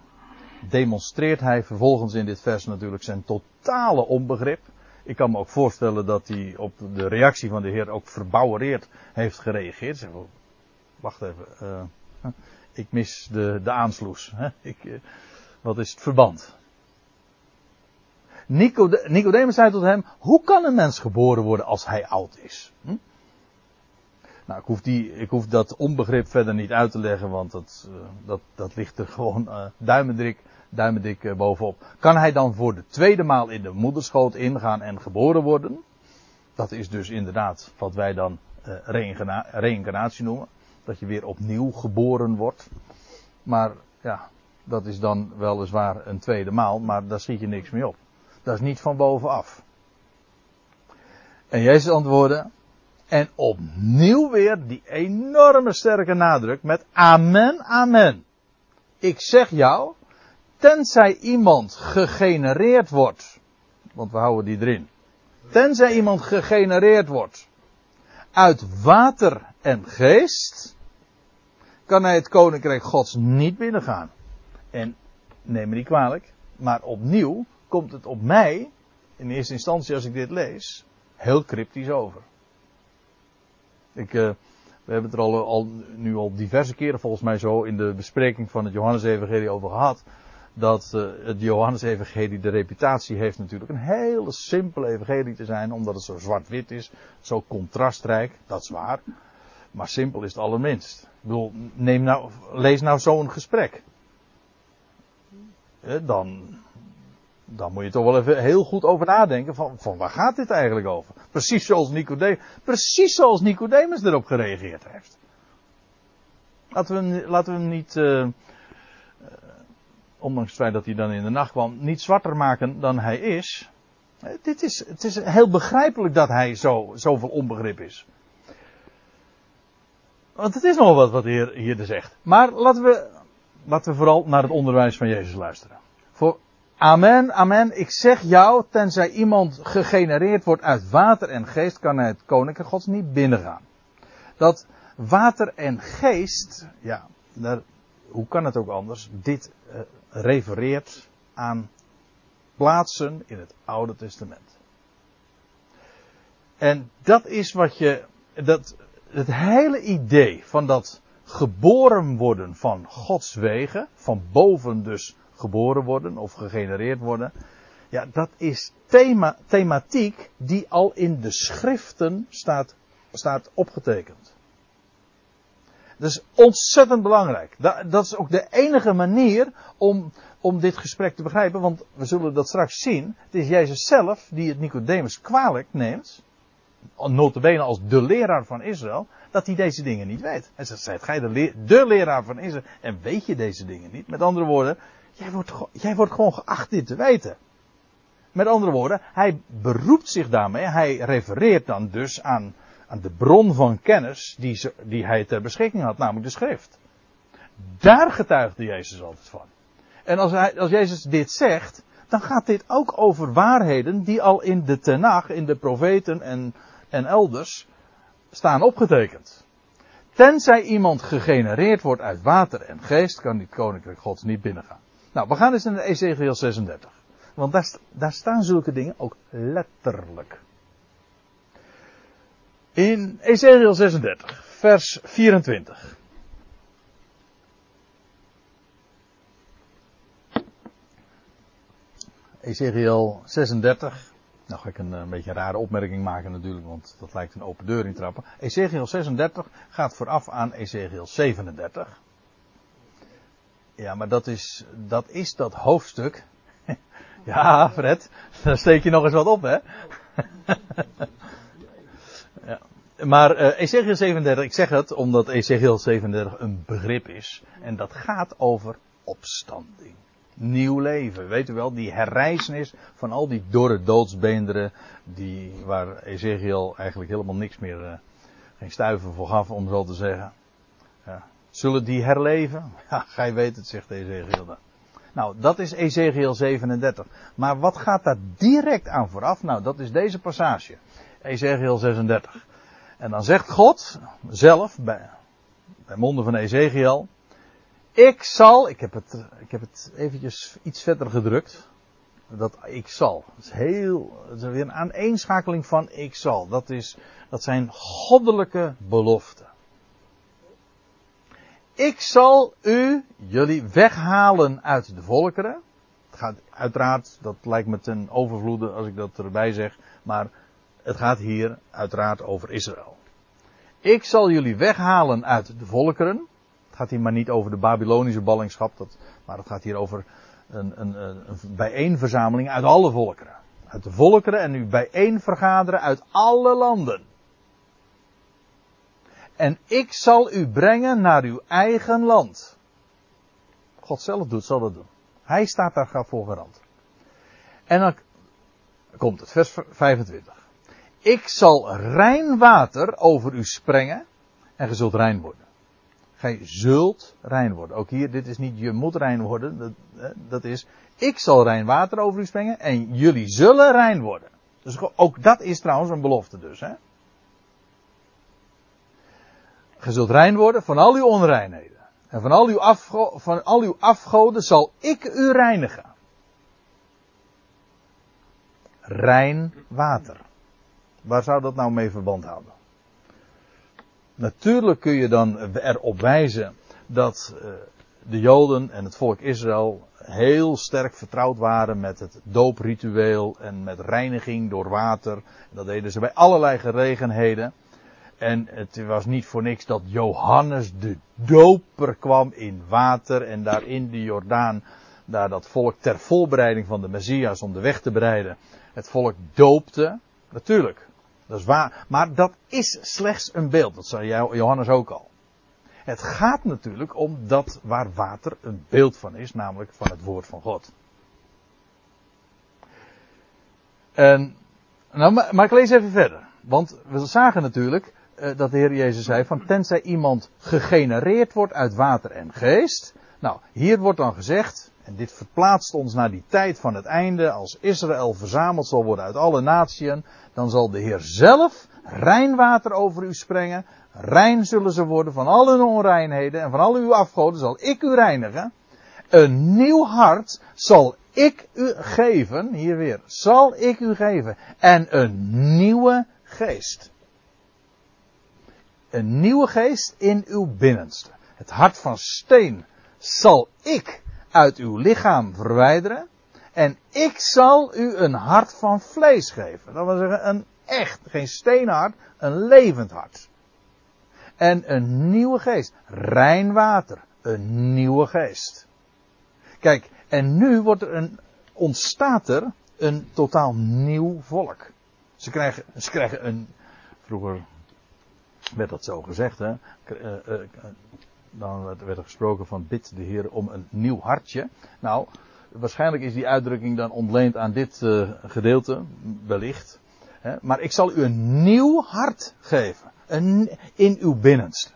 demonstreert hij vervolgens in dit vers natuurlijk zijn totale onbegrip. Ik kan me ook voorstellen dat hij op de reactie van de Heer ook verbouwereerd heeft gereageerd. Zeg, wacht even, uh, ik mis de, de aansloes. Hè? Ik, uh, wat is het verband? Nicodemus zei tot hem, hoe kan een mens geboren worden als hij oud is? Hm? Nou, ik hoef, die, ik hoef dat onbegrip verder niet uit te leggen, want dat, uh, dat, dat ligt er (laughs) gewoon uh, duimendik, duimendik uh, bovenop. Kan hij dan voor de tweede maal in de moederschoot ingaan en geboren worden? Dat is dus inderdaad wat wij dan reïncarnatie noemen. Dat je weer opnieuw geboren wordt. Maar ja, dat is dan weliswaar een tweede maal, maar daar schiet je niks mee op. Dat is niet van bovenaf. En Jezus antwoordde, en opnieuw weer die enorme sterke nadruk met amen, amen. Ik zeg jou, tenzij iemand gegenereerd wordt, want we houden die erin. Tenzij iemand gegenereerd wordt uit water en geest, kan hij het koninkrijk gods niet binnengaan. En neem me niet kwalijk, maar opnieuw komt het op mij, in eerste instantie als ik dit lees, heel cryptisch over. Ik, uh, we hebben het er al, al, nu al diverse keren volgens mij zo in de bespreking van het Johannes-evangelie over gehad. Dat uh, het Johannes-evangelie de reputatie heeft natuurlijk een hele simpele evangelie te zijn. Omdat het zo zwart-wit is, zo contrastrijk. Dat is waar. Maar simpel is het allerminst. Ik bedoel, neem nou, lees nou zo'n gesprek. dan, dan moet je toch wel even heel goed over nadenken van, van waar gaat dit eigenlijk over? Precies zoals Nicodemus, precies zoals Nicodemus erop gereageerd heeft. Laten we hem, laten we niet, uh, ondanks het feit dat hij dan in de nacht kwam, niet zwarter maken dan hij is. Uh, dit is, het is heel begrijpelijk dat hij zo, zoveel onbegrip is. Want het is nog wat wat hier, hier zegt. Maar laten we, laten we vooral naar het onderwijs van Jezus luisteren. Voor Amen, amen. Ik zeg jou, tenzij iemand gegenereerd wordt uit water en geest, kan hij het koninkrijk gods niet binnengaan. Dat water en geest, ja, daar, hoe kan het ook anders? Dit uh, refereert aan plaatsen in het Oude Testament. En dat is wat je dat, het hele idee van dat geboren worden van Gods wegen, van boven dus geboren worden of gegenereerd worden, ja, dat is thema, thematiek die al in de schriften staat, staat opgetekend. Dat is ontzettend belangrijk. Dat, dat, is ook de enige manier om, om dit gesprek te begrijpen, want we zullen dat straks zien. Het is Jezus zelf die het Nicodemus kwalijk neemt, notabene als de leraar van Israël, dat hij deze dingen niet weet. Hij zegt, zijt gij de, de leraar van Israël en weet je deze dingen niet? Met andere woorden, jij wordt, jij wordt gewoon geacht dit te weten. Met andere woorden, hij beroept zich daarmee, hij refereert dan dus aan, aan de bron van kennis die, die hij ter beschikking had, namelijk de schrift. Daar getuigde Jezus altijd van. En als, hij, als Jezus dit zegt, dan gaat dit ook over waarheden die al in de Tenach, in de profeten en, en elders staan opgetekend. Tenzij iemand gegenereerd wordt uit water en geest, kan die koninkrijk gods niet binnengaan. Nou, we gaan eens naar Ezekiel 36. Want daar, staan zulke dingen ook letterlijk. In Ezekiel 36, vers 24. Ezekiel 36. Nou ga ik een, een, beetje een rare opmerking maken natuurlijk, want dat lijkt een open deur in trappen. Ezekiel 36 gaat vooraf aan Ezekiel 37. Ja, maar dat is, dat is dat hoofdstuk (laughs) ja, Fred, dan steek je nog eens wat op, hè? (laughs) ja. Maar uh, Ezekiel 37, ik zeg het omdat Ezekiel 37 een begrip is. En dat gaat over opstanding. Nieuw leven. Weet u wel, die herrijzenis van al die dorre doodsbeenderen. Die, waar Ezekiel eigenlijk helemaal niks meer, uh, geen stuiver voor gaf, om zo te zeggen. Ja. Zullen die herleven? (laughs) Ja, gij weet het, zegt Ezekiel dan. Nou, dat is Ezekiel 37. Maar wat gaat daar direct aan vooraf? Nou, dat is deze passage. Ezekiel 36. En dan zegt God zelf, bij, bij monden van Ezekiel, ik zal, ik heb het, ik heb het eventjes iets verder gedrukt. Dat ik zal. Dat is heel, dat is weer een aaneenschakeling van ik zal. Dat is, dat zijn goddelijke beloften. Ik zal u, jullie, weghalen uit de volkeren. Het gaat uiteraard, dat lijkt me ten overvloede als ik dat erbij zeg, maar het gaat hier uiteraard over Israël. Ik zal jullie weghalen uit de volkeren. Het gaat hier maar niet over de Babylonische ballingschap, dat, maar het gaat hier over een, een, een bijeenverzameling uit alle volkeren. Uit de volkeren en u bijeen vergaderen uit alle landen. En ik zal u brengen naar uw eigen land. God zelf doet, zal dat doen. Hij staat daar voor garant. En dan komt het, vers 25. Ik zal rein water over u sprengen en ge zult rein worden. Gij zult rein worden. Ook hier, dit is niet je moet rein worden. Dat, dat is, ik zal rein water over u sprengen en jullie zullen rein worden. Dus ook dat is trouwens een belofte dus. Hè? Ge zult rein worden van al uw onreinheden. En van al uw, afgo van al uw afgoden zal ik u reinigen. Rein water. Waar zou dat nou mee verband houden? Natuurlijk kun je dan erop wijzen dat uh, de Joden en het volk Israël heel sterk vertrouwd waren met het doopritueel en met reiniging door water. Dat deden ze bij allerlei geregenheden. En het was niet voor niks dat Johannes de doper kwam in water en daar in de Jordaan, daar dat volk ter voorbereiding van de Messias om de weg te bereiden, het volk doopte. Natuurlijk, dat is waar. Maar dat is slechts een beeld. Dat zei Johannes ook al. Het gaat natuurlijk om dat waar water een beeld van is, namelijk van het woord van God. En, nou, maar ik lees even verder. Want we zagen natuurlijk dat de Heer Jezus zei van tenzij iemand gegenereerd wordt uit water en geest. Nou, hier wordt dan gezegd, en dit verplaatst ons naar die tijd van het einde, als Israël verzameld zal worden uit alle natieën, dan zal de Heer zelf rein water over u sprengen. Rein zullen ze worden van al hun onreinheden en van al uw afgoden zal ik u reinigen. Een nieuw hart zal ik u geven, hier weer, zal ik u geven. En een nieuwe geest. Een nieuwe geest in uw binnenste. Het hart van steen zal ik uit uw lichaam verwijderen. En ik zal u een hart van vlees geven. Dat wil zeggen, een echt, geen steenhart, een levend hart. En een nieuwe geest. Rein water. Een nieuwe geest. Kijk, en nu wordt er een, ontstaat er een totaal nieuw volk. Ze krijgen, ze krijgen een, vroeger werd dat zo gezegd, hè. Eh, eh, dan werd er gesproken van bid de Heer om een nieuw hartje. Nou, waarschijnlijk is die uitdrukking dan ontleend aan dit gedeelte, wellicht. Maar ik zal u een nieuw hart geven. Een, in uw binnenste.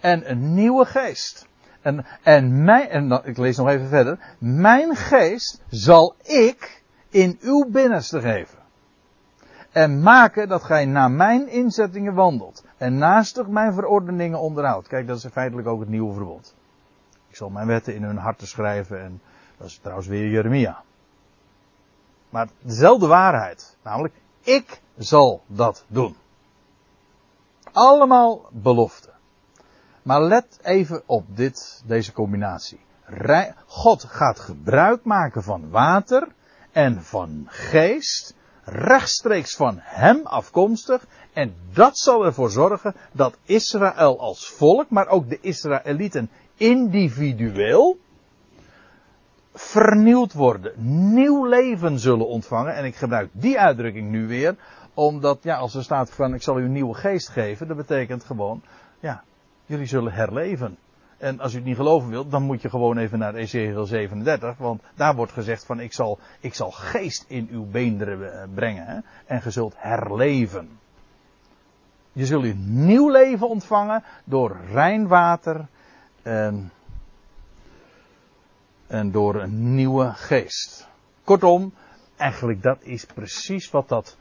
En een nieuwe geest. En, en, mijn, en ik lees nog even verder. Mijn geest zal ik in uw binnenste geven. En maken dat gij naar mijn inzettingen wandelt. En naastig mijn verordeningen onderhoudt. Kijk, dat is feitelijk ook het nieuwe verbod. Ik zal mijn wetten in hun harten schrijven. En dat is trouwens weer Jeremia. Maar dezelfde waarheid. Namelijk, ik zal dat doen. Allemaal beloften. Maar let even op dit, deze combinatie. God gaat gebruik maken van water en van geest, rechtstreeks van hem afkomstig. En dat zal ervoor zorgen dat Israël als volk, maar ook de Israëlieten individueel, vernieuwd worden, nieuw leven zullen ontvangen. En ik gebruik die uitdrukking nu weer, omdat ja, als er staat van ik zal u een nieuwe geest geven, dat betekent gewoon, ja, jullie zullen herleven. En als u het niet geloven wilt, dan moet je gewoon even naar Ezekiel 37. Want daar wordt gezegd van ik zal, ik zal geest in uw beenderen eh, brengen. Hè, en je zult herleven. Je zult een nieuw leven ontvangen door rein water en, en door een nieuwe geest. Kortom, eigenlijk dat is precies wat dat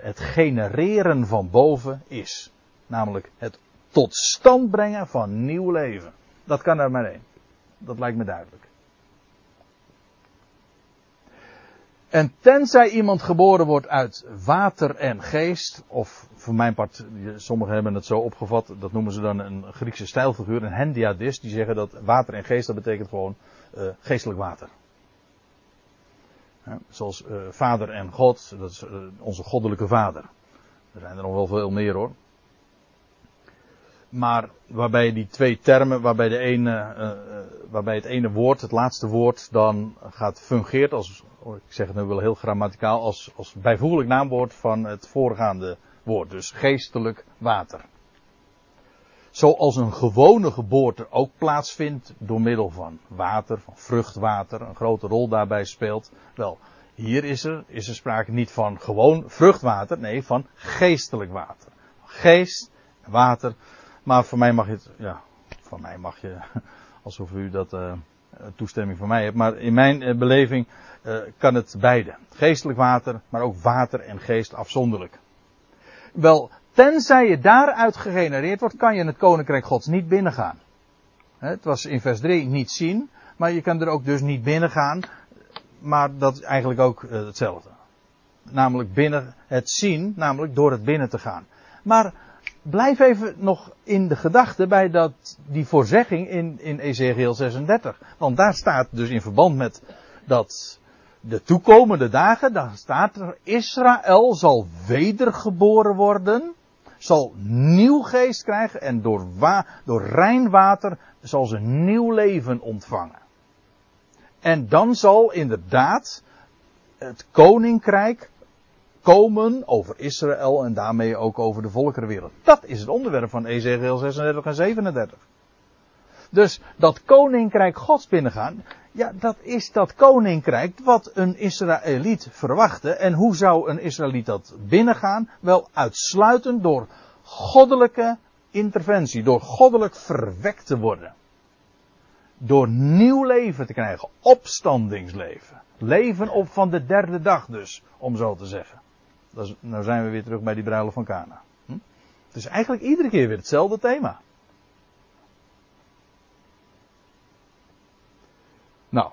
het genereren van boven is. Namelijk het tot stand brengen van nieuw leven. Dat kan er maar één. Dat lijkt me duidelijk. En tenzij iemand geboren wordt uit water en geest, of voor mijn part, sommigen hebben het zo opgevat, dat noemen ze dan een Griekse stijlfiguur, een hendiadist, die zeggen dat water en geest, dat betekent gewoon uh, geestelijk water. Ja, zoals uh, vader en God, dat is uh, onze goddelijke vader. Er zijn er nog wel veel meer hoor. Maar waarbij die twee termen, waarbij, de ene, uh, waarbij het ene woord, het laatste woord, dan gaat fungeert als, oh, ik zeg het nu wel heel grammaticaal, als, als bijvoeglijk naamwoord van het voorgaande woord. Dus geestelijk water. Zoals een gewone geboorte ook plaatsvindt door middel van water, van vruchtwater, een grote rol daarbij speelt. Wel, hier is er, is er sprake niet van gewoon vruchtwater, nee, van geestelijk water. Geest, water. Maar voor mij mag je het, ja, voor mij mag je, (laughs) alsof u dat uh, toestemming van mij hebt. Maar in mijn uh, beleving uh, kan het beide. Geestelijk water, maar ook water en geest afzonderlijk. Wel, tenzij je daaruit gegenereerd wordt, kan je in het koninkrijk gods niet binnengaan. Het was in vers 3 niet zien, maar je kan er ook dus niet binnengaan. Maar dat is eigenlijk ook hetzelfde. Namelijk binnen het zien, namelijk door het binnen te gaan. Maar blijf even nog in de gedachte bij dat, die voorzegging in, in Ezekiel 36. Want daar staat dus in verband met dat de toekomende dagen, daar staat er, Israël zal wedergeboren worden, zal nieuw geest krijgen en door, wa, door rein water zal ze nieuw leven ontvangen. En dan zal inderdaad het koninkrijk komen over Israël en daarmee ook over de volkerenwereld. Dat is het onderwerp van Ezekiel 36 en 37. Dus dat koninkrijk gods binnengaan, ja, dat is dat koninkrijk wat een Israëliet verwachtte. En hoe zou een Israëliet dat binnengaan? Wel uitsluitend door goddelijke interventie, door goddelijk verwekt te worden. Door nieuw leven te krijgen, opstandingsleven. Leven op van de derde dag dus, om zo te zeggen. Dat nou zijn we weer terug bij die bruiloft van Cana. Hm? Het is eigenlijk iedere keer weer hetzelfde thema. Nou.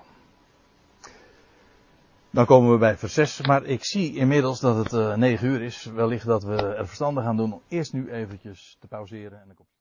Dan komen we bij vers 6. Maar ik zie inmiddels dat het uh, 9 uur is. Wellicht dat we er verstandig aan doen om eerst nu eventjes te pauzeren en een kopje.